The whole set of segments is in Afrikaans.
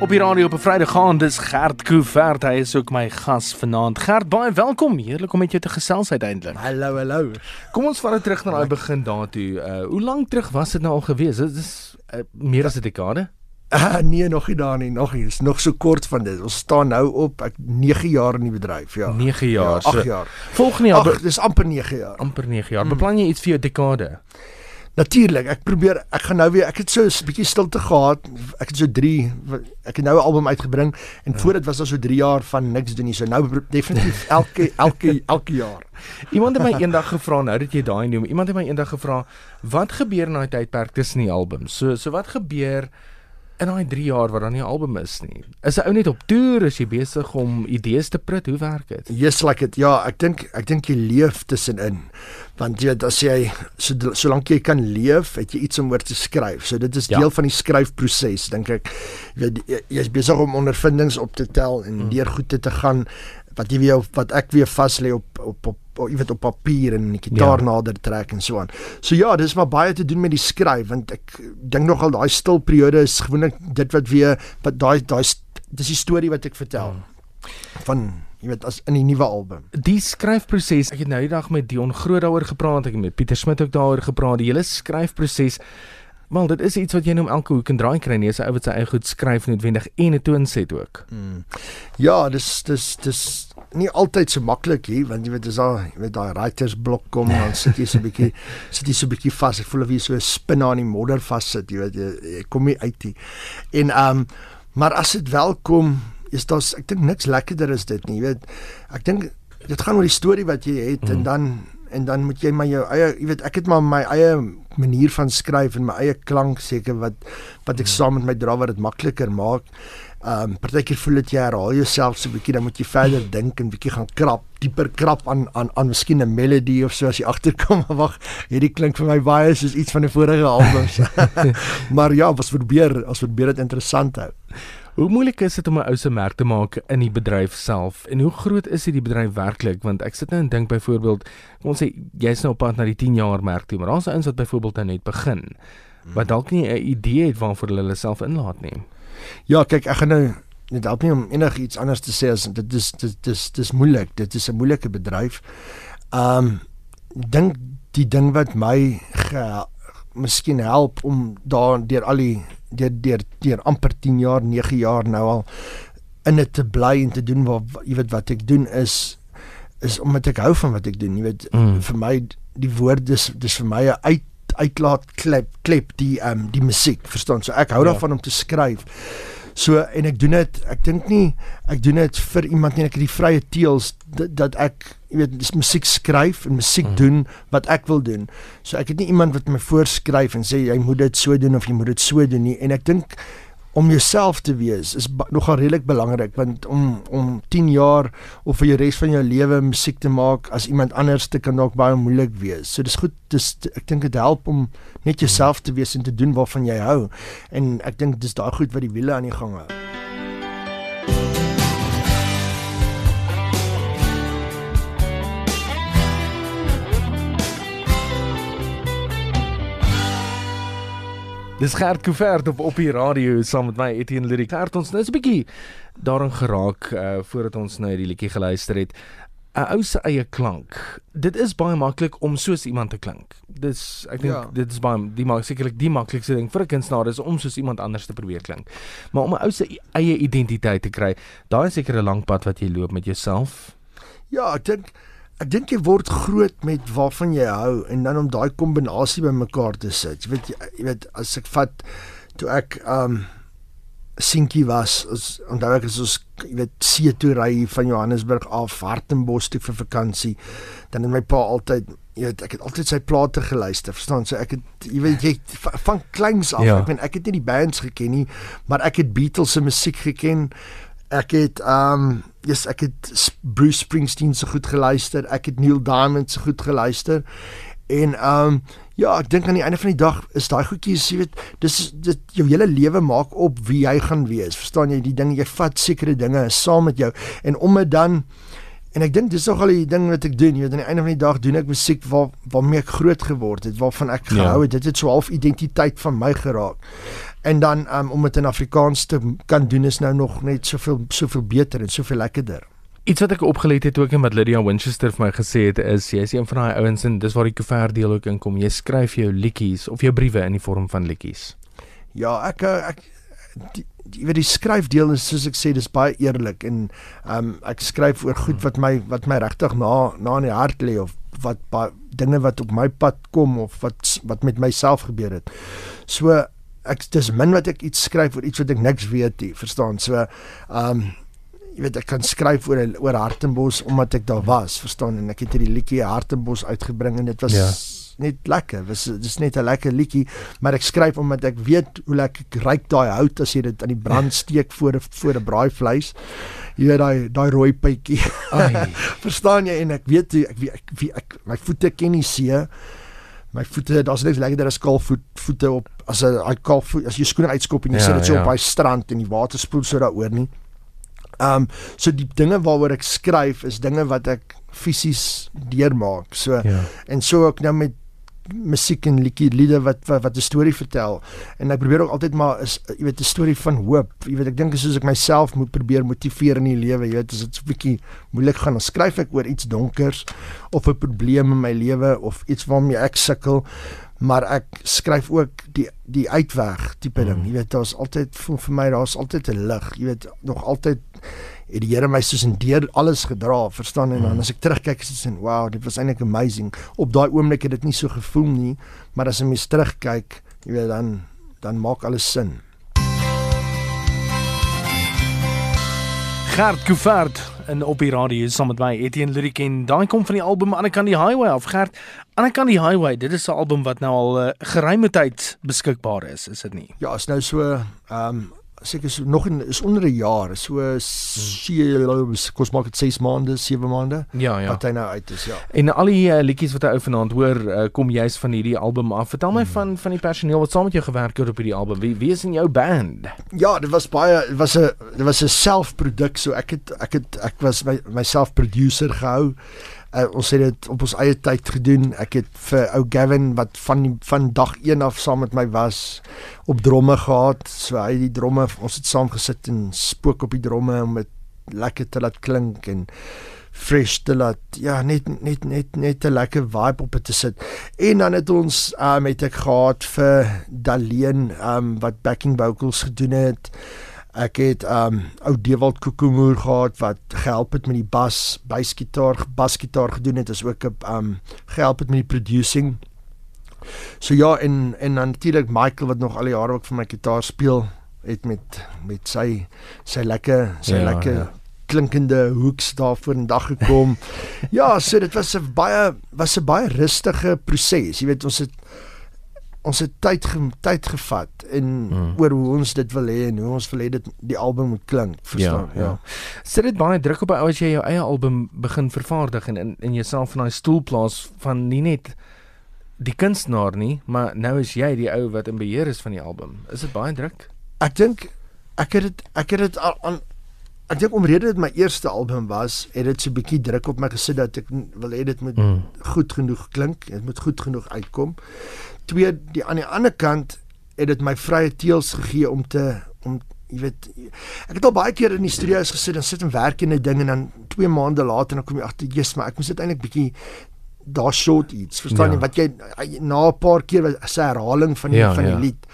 Op die radio op 'n Vrydag gaan, dis Gert Koevert. Hy is ook my gas vanaand. Gert, baie welkom. Heerlik om met jou te gesels uiteindelik. Hallo, hallo. Kom ons vat dit terug na daai begin daartoe. Uh hoe lank terug was dit nou al gewees? Dit is uh, meer as 'n dekade. Ah, nee, nog nie daar nie, nog nie. Is nog so kort van dit. Ons staan nou op ek 9 jaar in die bedryf, ja. 9 jaar. Ja, 8 jaar. Volgende jaar, Ag, dis amper 9 jaar. amper 9 jaar. Beplan jy iets vir jou dekade? Natuurlik, ek probeer ek gaan nou weer ek het so 'n bietjie stilte gehad. Ek het so 3 ek het nou 'n album uitgebring en ja. voor dit was daar so 3 jaar van niks doen nie. So nou definitief elke elke elke jaar. Iemand het my eendag gevra nou dat jy daai noem. Iemand het my eendag gevra wat gebeur in daai tydperk tussen die albums. So so wat gebeur in daai 3 jaar wat dan nie 'n album is nie. Is 'n ou net op toer, is jy besig om idees te prut? Hoe werk dit? Yes, like it. Ja, ek dink ek dink jy leef tussenin. Want jy as jy so solank jy kan leef, het jy iets om oor te skryf. So dit is Ja. deel van die skryfproses, dink ek. Jy weet jy- jy's besig om ondervindings op te tel en deur goede te gaan wat jy weer wat ek weer vas lê op op op jy weet op papier en die gitaar Ja. ja. nader trek en so aan. So ja, dis maar baie te doen met die skryf want ek dink nogal daai stil periode is gewoonlik dit wat weer wat daai daai dis die storie wat ek vertel. Van jy weet as in die nuwe album. Die skryfproses, ek het nou die dag met Dion Groot daaroor gepraat, ek het met Pieter Smit ook daaroor gepraat. Die hele skryfproses Wel, dit is iets wat jy nou om elke hoek en draai kry nie. Jy's 'n ou wat sy eie goed skryf noodwendig en 'n toonset ook. Ja, dis dis dis nie altyd so maklik hier want jy weet dis al jy weet daai writers blok kom dan sit jy so 'n bietjie sit jy so 'n bietjie vas. Ek voel of jy so 'n spin aan die modder vassit, jy weet jy, jy kom nie uit nie. En ehm um, maar as dit wel kom, is daar ek dink niks lekkerder is dit nie, jy weet. Ek dink dit gaan oor die storie wat jy het mm. en dan en dan moet jy maar jou eie jy weet ek het maar my eie manier van skryf en my eie klank seker wat wat ek saam met my dra wat dit makliker maak. Ehm um, partykeer voel dit jy herhaal jouself so 'n bietjie dan moet jy verder dink en bietjie gaan krap, dieper krap aan aan aan miskien 'n melody of so as jy agterkom maar wag, hierdie klink vir my baie soos iets van 'n vorige album. maar ja, ons probeer, ons probeer dit interessant hou. Hoe moeilik is dit om 'n ou se merk te maak in die bedryf self? En hoe groot is hierdie bedryf werklik? Want ek sit nou en dink byvoorbeeld, kom ons sê jy's nou op pad na die 10 jaar merk toe, maar daar's ouens wat byvoorbeeld nou net begin wat dalk nie 'n idee het waarvoor hulle hulle self inlaat nie. Ja, kyk, ek gaan nou dit help nie om enigiets anders te sê as dit is dit dis dis moeilik. Dit is 'n moeilike bedryf. Um, dink die ding wat my ge, miskien help om daar deur al die deur deur deur amper 10 jaar, 9 jaar nou al in dit te bly en te doen wat jy weet wat ek doen is is omdat ek hou van wat ek doen. Jy weet Mm. vir my die woord dis dis vir my 'n uit uitlaat klep klep die ehm um, die musiek verstaan so ek hou Ja. daarvan om te skryf so en ek doen dit ek dink nie ek doen dit vir iemand nie ek het die vrye teels dat, dat ek jy weet dis musiek skryf en musiek Mm. doen wat ek wil doen so ek het nie iemand wat my voorskryf en sê jy moet dit so doen of jy moet dit so doen nie en ek dink om jouself te wees is nogal redelik belangrik want om om 10 jaar of vir die res van jou lewe musiek te maak as iemand anders te kan dalk baie moeilik wees. So dis goed dis ek dink dit help om net jouself te wees en te doen waarvan jy hou. En ek dink dis daai goed wat die wiele aan die gang hou. Dis Gert Koevert op op die radio saam met my Etienne Lurie. Gert ons nou is 'n bietjie daarin geraak uh voordat ons nou hierdie liedjie geluister het. 'n Ou se eie klank. Dit is baie maklik om soos iemand te klink. Dis ek dink ja. Dit is baie die maak sekerlik die maklikste ding vir 'n kunstenaar is om soos iemand anders te probeer klink. Maar om 'n ou se eie identiteit te kry, daai is seker 'n lang pad wat jy loop met jouself. Ja, ek dink ek dink jy word groot met waarvan jy hou en dan om daai kombinasie bymekaar te sit. Jy weet jy, weet as ek vat toe ek um Sinkie was, as onthou ek as ons jy weet see toe ry van Johannesburg af Hartenbos toe vir vakansie, dan het my pa altyd jy weet ek het altyd sy plate geluister, verstaan? So ek het jy weet jy van kleins af, ja. ek meen ek het nie die bands geken nie, maar ek het Beatles se musiek geken. Ek het um yes, ek het Bruce Springsteen se goed geluister. Ek het Neil Diamond se goed geluister. En um ja, ek dink aan die einde van die dag is daai goedjies, jy weet, dis dit jou hele lewe maak op wie jy gaan wees. Verstaan jy? Die ding jy vat sekere dinge saam met jou en om dit dan En ek dink dis nogal die ding wat ek doen. Jy weet aan die einde van die dag doen ek musiek waar waarmee ek groot geword het, waarvan ek Ja. gehou het. Dit het so half identiteit van my geraak. En dan um, om dit in Afrikaans te kan doen is nou nog net soveel soveel beter en soveel lekkerder. Iets wat ek opgelet het ook en wat Lydia Winchester vir my gesê het is jy is een van daai ouens en dis waar die koevert deel ook inkom. Jy skryf jou liedjies of jou briewe in die vorm van liedjies. Ja, ek eh, ek die, die, weet die skryfdeel is soos ek sê dis baie eerlik en um, ek skryf oor goed wat my wat my regtig na na in die hart lê of wat baie dinge wat op my pad kom of wat wat met myself gebeur het. So ek dis min wat ek iets skryf oor iets wat ek niks weet nie, verstaan? So ehm um, jy weet ek kan skryf oor oor Hartenbos omdat ek daar was, verstaan? En ek het hierdie liedjie Hartenbos uitgebring en dit was ja net lekker. Dis dis net 'n lekker liedjie, maar ek skryf omdat ek weet hoe lekker ryk daai hout as jy dit aan die brand steek voor 'n voor 'n braaivleis. Jy weet daai daai rooi pypie. Verstaan jy en ek weet ek ek, wie ek my voete ken nie see. My voete, daar's net lekker daar skalvoet voete op as 'n daai kalf as jy skoene uitskop en jy ja, sit dit so ja. op by strand en die water spoel so daaroor nie. Ehm um, so die dinge waaroor ek skryf is dinge wat ek fisies deurmaak. So ja. en so ook nou met musiek en liedjie liede wat wat, wat 'n storie vertel. En ek probeer ook altyd maar is jy weet 'n storie van hoop. Jy weet ek dink soos ek myself moet probeer motiveer in die lewe jy weet as dit so 'n bietjie moeilik gaan. Dan skryf ek oor iets donkers of 'n probleem in my lewe of iets waarmee ek sukkel. Maar ek skryf ook die die uitweg tipe ding. Jy weet daar's altyd vir, vir my daar's altyd 'n lig. Jy weet nog altyd het die Here my soos in deur alles gedra, verstaan en dan hmm. as ek terugkyk is dit sin wow, dit was eintlik amazing. Op daai oomblik het dit nie so gevoel nie, maar as jy mens terugkyk, jy weet dan dan maak alles sin. Gert Kufard en op die radio saam met my Etienne Lyric en daai kom van die album Aan die kant die highway of Gert Aan die kant die highway dit is 'n album wat nou al 'n uh, geruime tyd beskikbaar is is dit nie Ja is nou so ehm um, seker so nog in is onder 'n jaar, so hmm. kos maak dit 6 maande, 7 maande. Ja, ja. Wat hy nou uit is, ja. En al die uh, liedjies wat hy ou vanaand hoor, uh, kom juis van hierdie album af. Vertel my hmm. van van die personeel wat saam met jou gewerk het op hierdie album. Wie wie is in jou band? Ja, dit was baie dit was 'n dit was 'n selfproduk, so ek het ek het ek was my myself producer gehou uh, ons het dit op ons eie tyd gedoen. Ek het vir ou Gavin wat van die, van dag 1 af saam met my was op dromme gehad. So hy die dromme, ons het saam gesit en spook op die dromme om dit lekker te laat klink en fresh te laat ja net net net net 'n lekker vibe op te sit. En dan het ons um, het ek gehad vir Daleen um, wat backing vocals gedoen het. Ek het um ou Dewald Kokomoer gehad wat gehelp het met die bas, basgitaar, basgitaar gedoen het, is ook 'n um gehelp het met die producing. So ja, en en natuurlik Michael wat nog al die jare ook vir my gitaar speel, het met met sy sy lekker sy ja, lekker ja. klinkende hoeks daar voor in dag gekom. ja, so dit was 'n baie was 'n baie rustige proses. Jy weet ons het ons het tyd ge, tyd gevat in hmm. oor hoe ons dit wil hê en hoe ons wil hê dit die album moet klink verstaan ja, ja. ja. sit dit baie druk op ou as jy jou eie album begin vervaardig en in in jouself in daai stoel plaas van nie net die kunstenaar nie maar nou is jy die ou wat in beheer is van die album is dit baie druk ek dink ek het dit ek het dit aan Ek dink omrede dit my eerste album was, het dit so 'n bietjie druk op my gesit dat ek wil hê dit moet mm. goed genoeg klink, dit moet goed genoeg uitkom twee die aan die ander kant het dit my vrye teels gegee om te om jy weet ek het al baie keer in die studio's gesit en sit en werk in 'n ding en dan 2 maande later dan kom jy agter jy's maar ek moet dit eintlik bietjie daar short iets. Verstaan jy ja. wat jy na 'n paar keer 'n herhaling van die ja, van die ja. lied.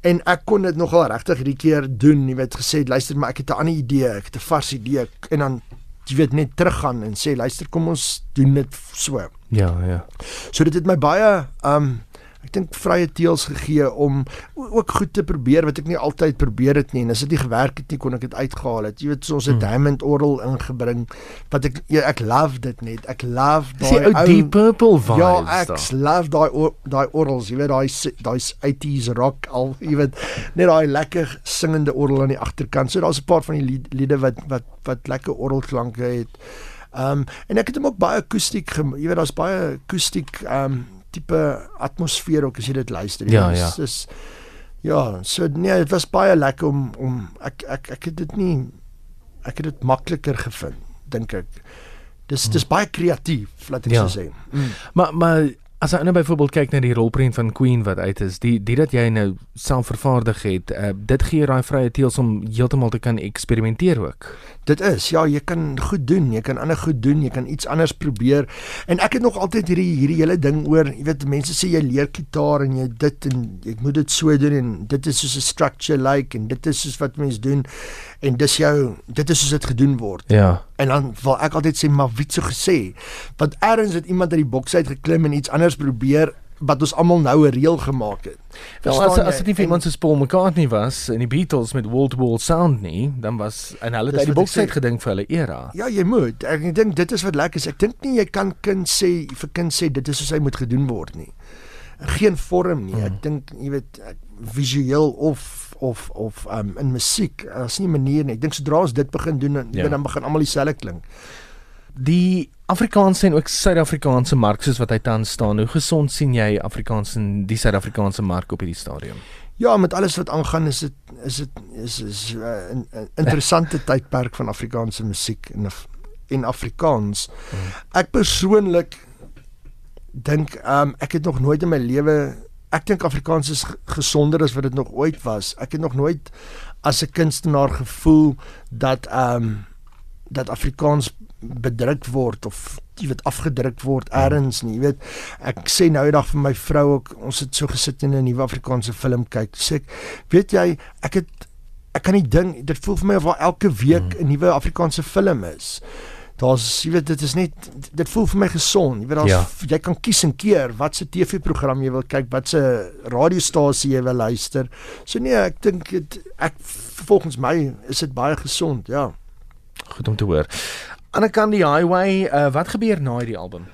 En ek kon dit nogal regtig hierdie keer doen jy weet gesê luister maar ek het 'n ander idee ek het 'n vars idee. En dan jy weet net teruggaan en sê luister kom ons doen dit so. Ja ja. So dit het my baie um ek dink vrye teels gegee om ook goed te probeer wat ek nie altyd probeer het nie. En as dit nie gewerk het nie kon ek dit uitgehaal het. Jy weet so ons het hmm. diamond oral ingebring wat ek ja, ek love dit net. Ek love daai ou deep purple vibes ja ek da. love daai daai orals. Jy weet daai daai 80s rock al jy weet net daai lekker singende oral aan die agterkant so daar's 'n paar van die liede wat wat wat lekker oral klanke het. Ehm um, en ek het hom ook baie akoestiek, jy weet daar's baie akoestiek ehm um, tipe atmosfeer ook as jy dit luister. Ja, ja. Dis ja, so nee, dit was baie lekker om om ek ek ek het dit nie ek het dit makliker gevind, dink ek. Dis dis hmm. baie kreatief, laat ek ja. so sê. Mm. Maar maar As jy nou byvoorbeeld kyk na die rolprent van Queen wat uit is, die die dat jy nou self vervaardig het, uh, dit gee jou daai vrye teels om heeltemal te kan eksperimenteer ook. Dit is ja, jy kan goed doen, jy kan ander goed doen, jy kan iets anders probeer. En ek het nog altyd hierdie hierdie hele ding oor, jy weet mense sê jy leer gitaar en jy dit en ek moet dit so doen en dit is soos 'n structure like en dit is soos wat mense doen en dis jou dit is soos dit gedoen word. Ja. En dan wil ek altyd sê maar wie het so gesê? Want eers het iemand uit die boks uit geklim en iets anders probeer wat ons almal nou 'n reël gemaak het. Wel as as dit nie vir iemand soos Paul McCartney was en die Beatles met wall to wall sound nie, dan was en hulle het uit die boks uit gedink vir hulle era. Ja, jy moet. Ek, ek dink dit is wat lekker is. Ek dink nie jy kan kind sê vir kind sê dit is hoe hy moet gedoen word nie. Geen vorm nie. Ek Hmm. dink jy weet ek- visueel of of of um in musiek, as nie 'n manier nie. Ek dink sodra ons dit begin doen, dan, Ja. dan begin almal dieselfde klink. Die Afrikaanse en ook Suid-Afrikaanse mark soos wat hy tans staan, hoe gesond sien jy Afrikaans en die Suid-Afrikaanse mark op hierdie stadium? Ja, met alles wat aangaan is dit is dit is is 'n uh, in, interessante tydperk van Afrikaanse musiek en en Afrikaans. Ek persoonlik dink um ek het nog nooit in my lewe ek dink Afrikaans is gesonder as wat dit nog ooit was. Ek het nog nooit as 'n kunstenaar gevoel dat um dat Afrikaans bedruk word of jy weet afgedruk word eers nie. Jy weet ek sê nou eendag vir my vrou ook ons het so gesit en 'n nuwe Afrikaanse film kyk. Sê ek, weet jy, ek het ek kan nie ding dit voel vir my of elke week 'n nuwe Afrikaanse film is. Daar's jy weet dit is net dit voel vir my gesond. Jy weet daar's Ja. jy kan kies en keer wat se TV-program jy wil kyk, wat se radiostasie jy wil luister. So nee, ek dink dit ek volgens my is dit baie gesond, ja. Goed om te hoor. Aan die kant die highway, uh, wat gebeur na hierdie album?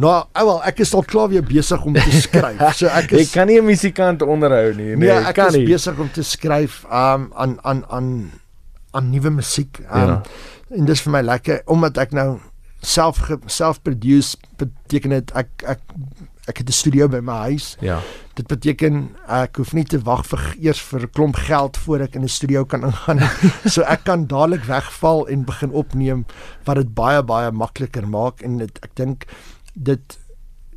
Nou, ou wel, ek is al klaar weer besig om te skryf. So ek Ek is kan nie 'n musikant onderhou nie. Nee, nee, ek ek kan is nie. besig om te skryf um aan aan aan aan nuwe musiek. Um Ja. En dis vir my lekker omdat ek nou self self produce beteken dit ek ek ek het 'n studio by my huis. Ja. Dit beteken ek hoef nie te wag vir eers vir 'n klomp geld voor ek in 'n studio kan ingaan so ek kan dadelik wegval en begin opneem wat dit baie baie makliker maak en dit ek dink dit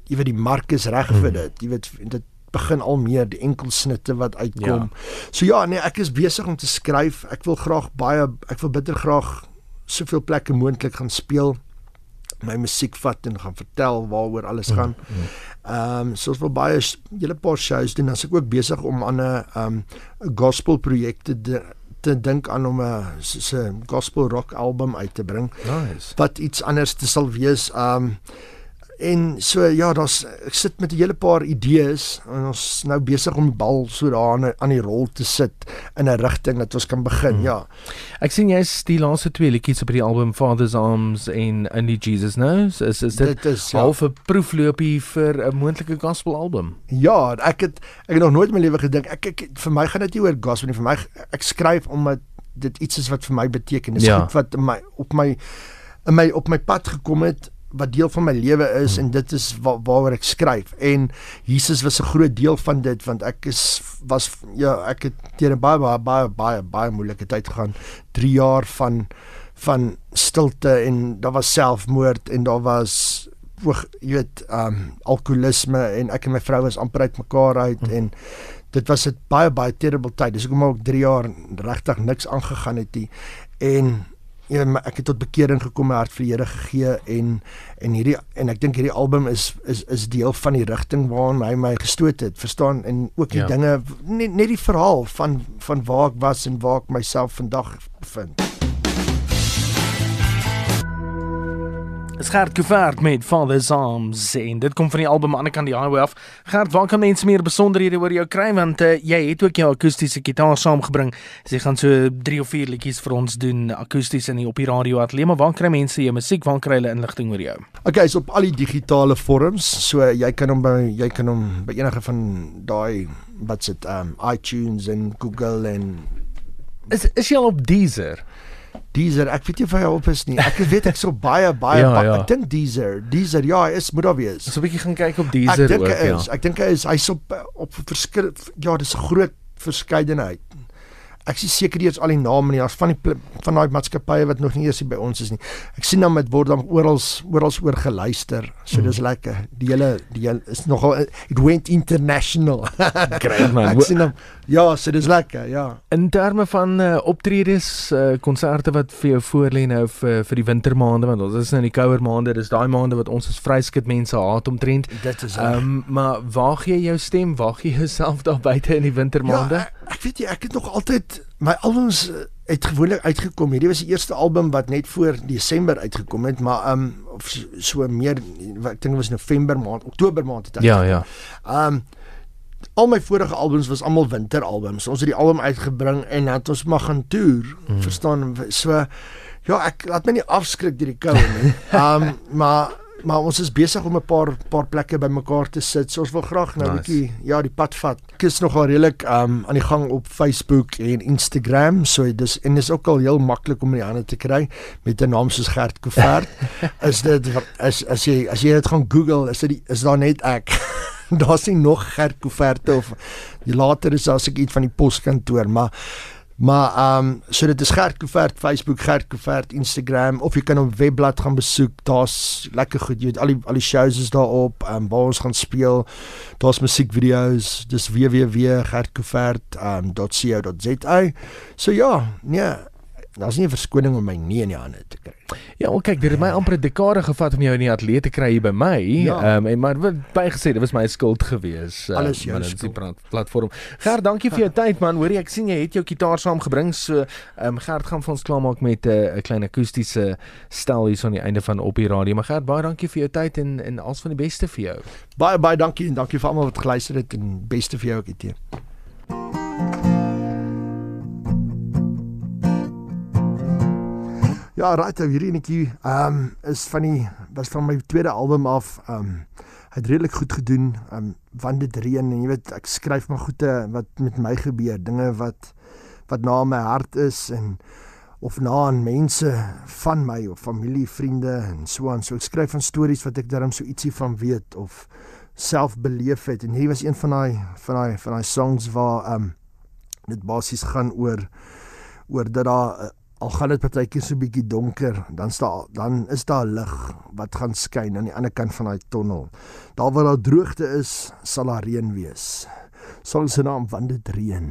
jy weet die mark is reg vir Mhm. dit. Jy weet dit begin al meer die enkelsnitte wat uitkom. Ja. So ja, nee, ek is besig om te skryf. Ek wil graag baie ek wil bitter graag soveel plekke moontlik gaan speel my musiek vat en gaan vertel waaroor alles Mhm. gaan. Ehm um, soos vir baie julle paar shows doen, as ek ook besig om aan 'n ehm 'n gospel projek te te dink aan om 'n 'n gospel rock album uit te bring Nice. wat iets anders te sal wees. Um en so ja, daar's ek sit met 'n hele paar idees en ons is nou besig om die bal so daar aan, aan die rol te sit in 'n rigting dat ons kan begin. Mhm. Ja. Ek sien jy's die laaste twee liedjies op hierdie album Father's Arms en Only Jesus Knows. Is is dit, dit is ja. half 'n proefloopie vir 'n moontlike gospel album? Ja, ek het ek het nog nooit in my lewe gedink ek, ek vir my gaan dit nie oor gospel nie. Vir my ek skryf omdat dit iets is wat vir my beteken. Dis Ja. goed wat in my op my in my op my pad gekom het wat deel van my lewe is Hmm. en dit is wa waaroor ek skryf en Jesus was 'n groot deel van dit want ek is was ja ek het deur 'n baie baie baie baie baie moeilike tyd gegaan 3 jaar van van stilte en daar was selfmoord en daar was oog jy weet um alkoholisme en ek en my vrou was amper uit mekaar uit Hm. en dit was 'n baie baie terrible tyd. Dis hoekom ook 3 jaar regtig niks aangegaan het nie. En ja, ek het tot bekering gekom, my hart vir die Here gegee en en hierdie en ek dink hierdie album is is is deel van die rigting waarna hy my gestoot het, verstaan? En ook die ja. dinge net net die verhaal van van waar ek was en waar ek myself vandag bevind. Is Gert Kuvert met Father's Arms en dit kom van die album aan die kant die highway af. Gert, waar kan mense meer besonderhede oor jou kry want uh, jy het ook jou akoestiese gitaar saamgebring. So jy gaan so 3 of 4 liedjies vir ons doen akoesties in die op die radio ateljee, maar waar kry mense jou musiek? Waar kry hulle inligting oor jou? Okay, is op al die digitale vorms. So jy kan hom by jy kan hom by enige van daai wat sit um iTunes en Google en Is is jy al op Deezer? Deezer. Ek weet nie of hy op is nie. Ek weet ek so baie baie Ja, ba ja. ek dink Deezer. Deezer ja, hy is moet daar wees. So 'n bietjie gaan kyk op Ek Deezer dink ook, hy ja. is. Ek dink hy is hy's op op verskil ja, dis 'n groot verskeidenheid. Ek sien seker eers al die name nie. Daar's van die van daai maatskappye wat nog nie eers by ons is nie. Ek sien dan met word dan oral oral oor geluister. So dis mm. lekker. Die hele die hele is nogal it went international. Great man. ek sien dan ja, so dis lekker. Ja. In terme van uh, optredes, uh, konserte wat vir jou voorlê nou vir vir die wintermaande want ons is nou in die kouer maande. Dis daai maande wat ons as vryskut mense haat omtrent. Dit is Ehm um, maar waar gee jy jou stem? Waar gee jy jouself daar buite in die wintermaande? Ja, ek, ek weet jy, ek het nog altyd my albums eh, het gewoonlik uitgekom. Hierdie was die eerste album wat net voor Desember uitgekom het, maar um of so, meer ek dink was November maand, Oktober maand het. Ja, ja. Um al my vorige albums was almal winteralbums. Ons het die album uitgebring en dan het ons maar gaan toer, mm. verstaan? So ja, ek laat my nie afskrik deur die koue nie. Um maar maar ons is besig om 'n paar paar plekke bymekaar te sit. So ons wil graag nou 'n nice. bietjie ja, die pad vat. Ek is nogal redelik um aan die gang op Facebook en Instagram. So dis en dis ook al heel maklik om in die hande te kry met 'n naam soos Gert Kovert. is dit is as jy as jy dit gaan Google, is dit is daar net ek. Daar's nie nog Gert Kovert of later is daar seker iets van die poskantoor, maar Maar ehm um, so dit is Gert Kovert Facebook, Gert Kovert Instagram of jy kan op webblad gaan besoek. Daar's lekker goed, jy weet al die al die shows is daarop, ehm um, waar ons gaan speel. Daar's musiekvideo's. Dis www.gertkovert.co.za. Um, so ja, nee, daar's nie 'n verskoning om my nie in die hande te kry. Ja, wel kyk, dit het my amper 'n dekade gevat om jou in die ateljee te kry hier by my. Ehm ja. um, en maar baie gesê, dit was my skuld gewees. Uh, Alles jou skuld. platform. Gert, dankie vir jou tyd man. Hoorie, ek sien jy het jou kitaar saamgebring. So, ehm um, Gert gaan vir ons klaarmaak met 'n uh, klein akoestiese stel hier so aan die einde van op die radio. Maar Gert, baie dankie vir jou tyd en en alles van die beste vir jou. Baie baie dankie en dankie vir almal wat geluister het en beste vir jou ook, Etienne. Ja, right, hierdie netjie ehm um, is van die was van my tweede album af. Ehm um, het redelik goed gedoen. Ehm um, want dit reën en jy weet ek skryf maar goeie wat met my gebeur, dinge wat wat na my hart is en of na aan mense van my of familie, vriende en so aan. So ek skryf van stories wat ek darm so ietsie van weet of self beleef het en hier was een van daai van daai van daai songs waar ehm um, dit basies gaan oor oor dat daar al gaan dit partykeer so bietjie donker, dan staan dan is daar lig wat gaan skyn aan die ander kant van daai tonnel. Daar waar daar droogte is, sal daar reën wees. Sal se naam van dit reën.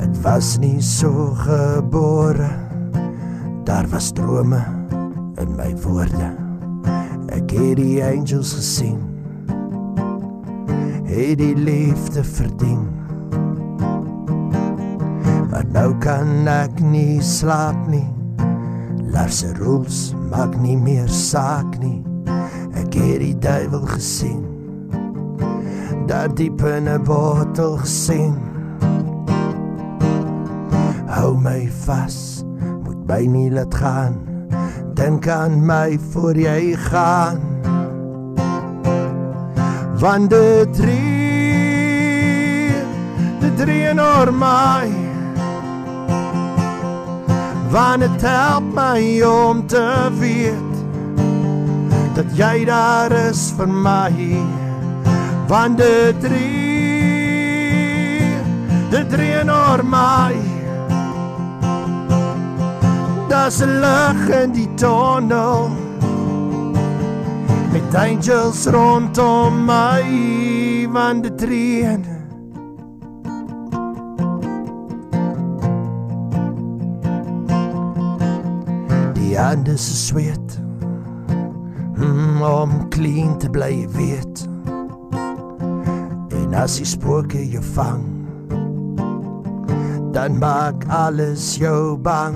Dit was nie so gebore. Daar was drome in my woorde. Ek het die angels gesien het die liefde verdien. Maar nou kan ek nie slaap nie. Larse rules maak nie meer saak nie. Ek het die duiwel gesien. Daar diep in 'n bottel gesien. Hou my vas, moet my nie laat gaan. Dink aan my voor jy gaan want dit drie dit drie oor my want dit help my om te weet dat jy daar is vir my want dit drie dit drie oor my das lig in die tunnel met angels rondom my van die treen die ande se sweet mm, om clean te bly weet. En as die spooke jou vang dan maak alles jou bang.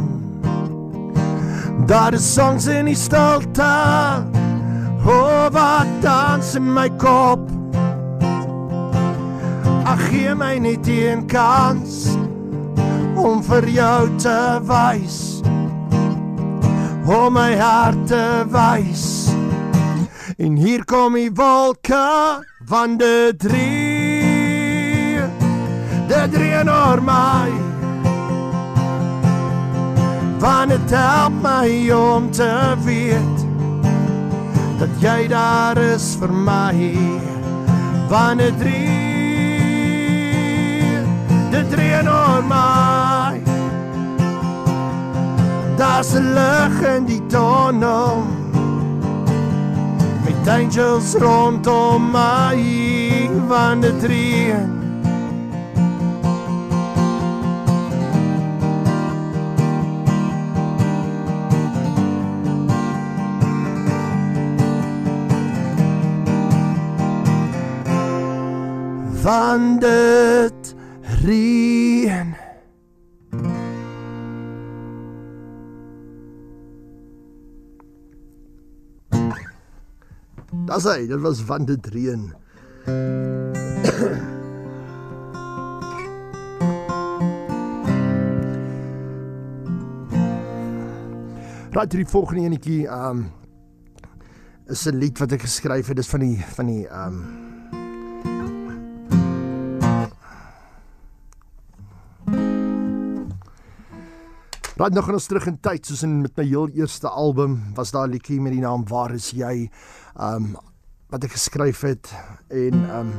Daar is songs in die stilte Oh, wat dans in my kop. Ag gee my net een kans om vir jou te wys. Om my hart te wys. En hier kom die wolke van die drie. Die drie oor my. Van het help my om te weet dat jy daar is vir my. Wanneer drie dit reën oor my. Daar's 'n lig in die tunnel. Met angels rondom my. Wanneer dit van dit reën. Das hy, dit was van dit reën. Raad die volgende enetjie, um is 'n lied wat ek geskryf het, dis van die van die um Raad nog ons terug in tyd soos in met my heel eerste album was daar 'n liedjie met die naam Waar is jy? Um wat ek geskryf het en um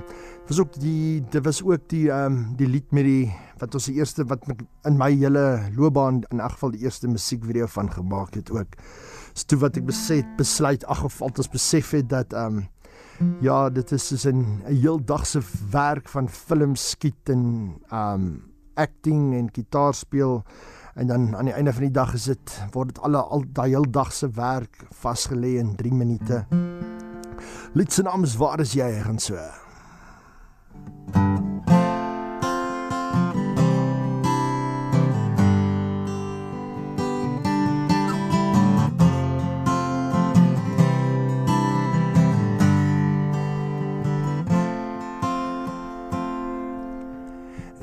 was ook die dit was ook die um die lied met die wat ons die eerste wat in my hele loopbaan in elk geval die eerste musiekvideo van gemaak het ook. So toe wat ek beset besluit ag of altes besef het dat um ja, dit is soos 'n heel dag se werk van film skiet en um acting en gitaar speel en dan aan die einde van die dag is dit word dit alle al daai heel dag se werk vasgelê in 3 minute. Lied se naam is Waar is jy gaan so.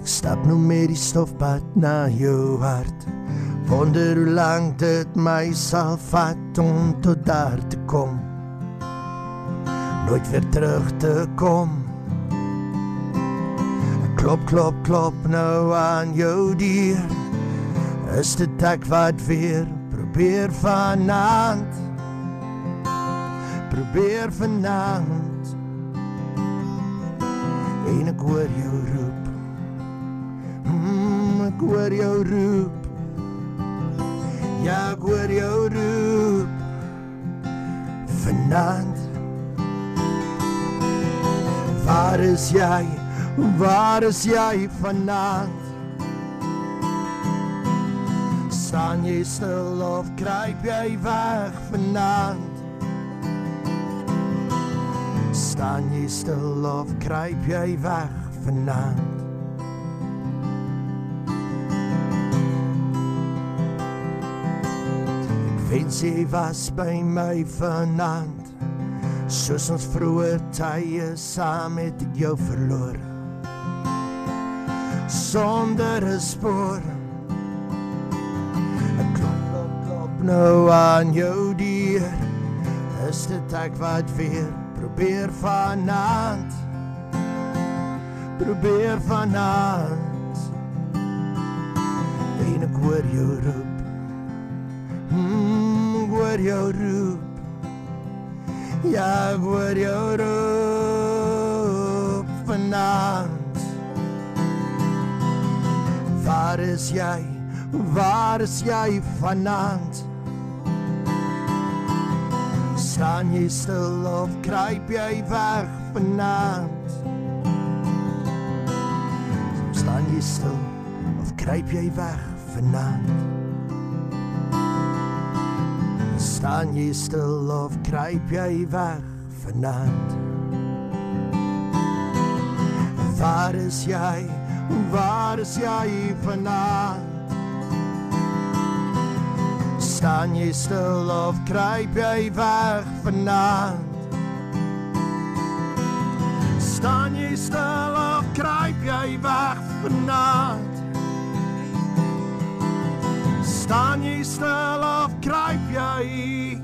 Stap nou met die stofpad na jou hart. Wonder hoe lank dit my sal vat om tot daar te kom. Nooit weer terug te kom. Klop klop klop nou aan jou deur. Is dit ek wat weer probeer vanaand? Probeer vanaand. En ek hoor jou roep ek hoor jou roep. Ja ek hoor jou roep. Vanaand Waar is jy? Waar is jy vanaand? Staan jy stil of kruip jy weg vanaand? Staan jy stil of kruip jy weg vanaand Wens jy was by my vanaand Soos ons vroeër tye saam het ek jou verloor. Sonder 'n spoor Ek klop, klop, klop nou aan jou deur. Is dit ek wat weer probeer vanaand? Probeer vanaand. En ek hoor jou roep hoor jou roep Ja, ek hoor jou roep vanaand Waar is jy? Waar is jy vanaand? Staan jy stil of kruip jy weg vanaand? Staan jy stil of kruip jy weg vanaand? Staan jy stil of kruip jy weg vanaand? Waar is jy? Waar is jy vanaand? Staan jy stil of kruip jy weg vanaand? Staan jy stil of kruip jy weg vanaand staan jy stil of kruip jy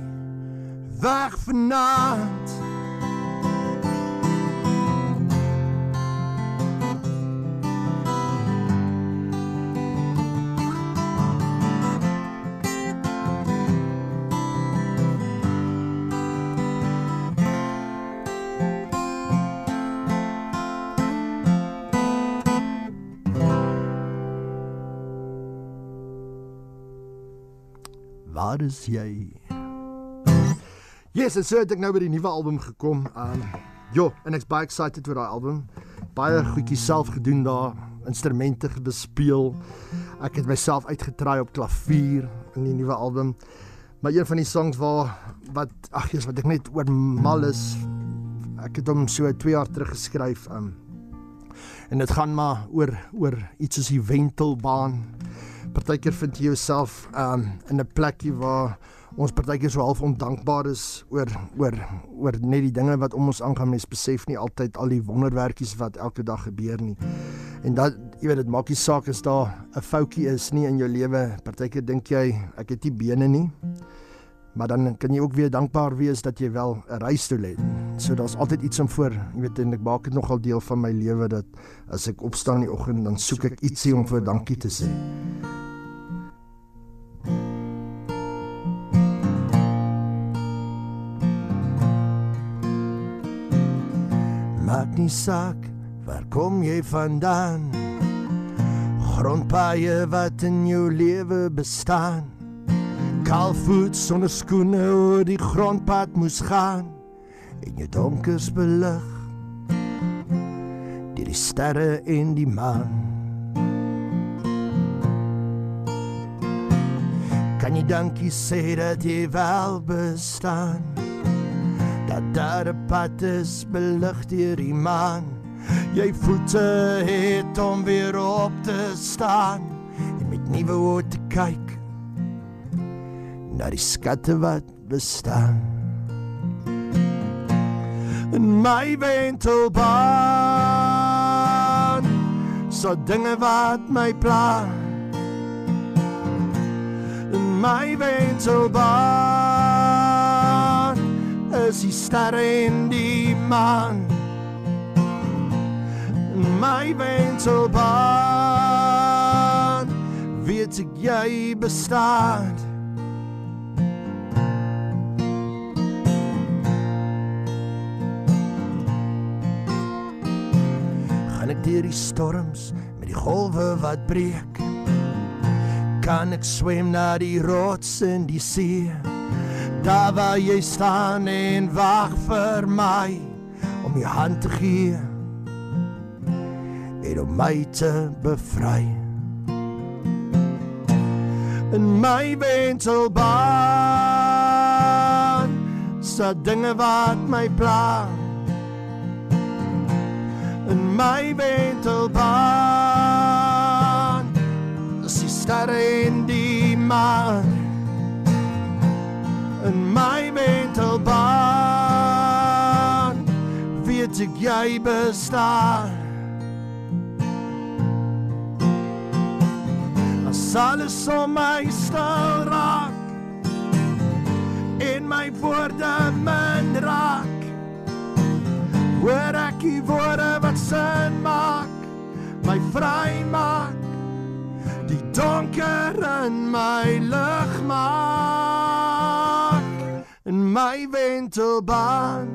weg vanaand waar is jy? Yes, so het ek nou by die nuwe album gekom. Um jo, en ek's baie excited oor daai album. Baie goedjies self gedoen daar, instrumente bespeel. Ek het myself uitgetraai op klavier in die nuwe album. Maar een van die songs waar wat ag jy's wat ek net oor mal is. Ek het hom so 2 jaar terug geskryf. Um en dit gaan maar oor oor iets soos die wentelbaan. Partykeer vind jy jouself um in 'n plekkie waar ons partykeer so half ondankbaar is oor oor oor net die dinge wat om ons aangaan mens besef nie altyd al die wonderwerkies wat elke dag gebeur nie. En dat jy weet dit maak nie saak as daar 'n foutjie is nie in jou lewe. Partykeer dink jy ek het nie bene nie. Maar dan kan jy ook weer dankbaar wees dat jy wel 'n reisstoel het so daar's altyd iets om voor jy weet en ek maak dit nogal deel van my lewe dat as ek opstaan in die oggend dan soek ek ietsie om vir dankie te sê Maak nie saak waar kom jy vandaan? Grondpaaie wat in jou lewe bestaan. Kalvoet sonder skoene oor die grondpad moes gaan. En jou donkers belig. Deur die sterre en die maan Kan jy dankie sê dat jy wel bestaan dat daar 'n pad is belig deur die maan. Jy voete het om weer op te staan en met nuwe oë te kyk na die skatte wat bestaan. In my wentelbaan so dinge wat my pla. My wentelbaan is die sterre in die maan. My wentelbaan weet ek jy bestaan. Gaan ek deur die storms met die golwe wat breek kan ek swem na die rots in die see. Daar waar jy staan en wag vir my om jou hand te gee en om my te bevry. In my wentelbaan sa dinge wat my pla. In my wentelbaan sterre in die maan in my wentelbaan weet ek jy bestaan. As alles om my stil raak en my woorde min raak hoor ek die woorde wat sin maak. My vry maak die donker in my lig maak in my wentelbaan.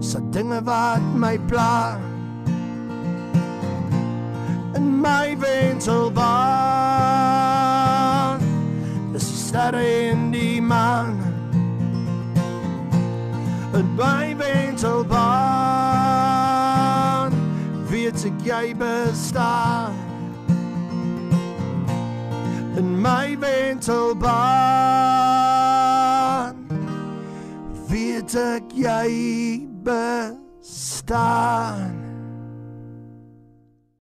Sa dinge wat my pla in my wentelbaan. Is die sterre in die maan in my wentelbaan. Weet ek jy bestaan in my wentelbaan weet ek jy bestaan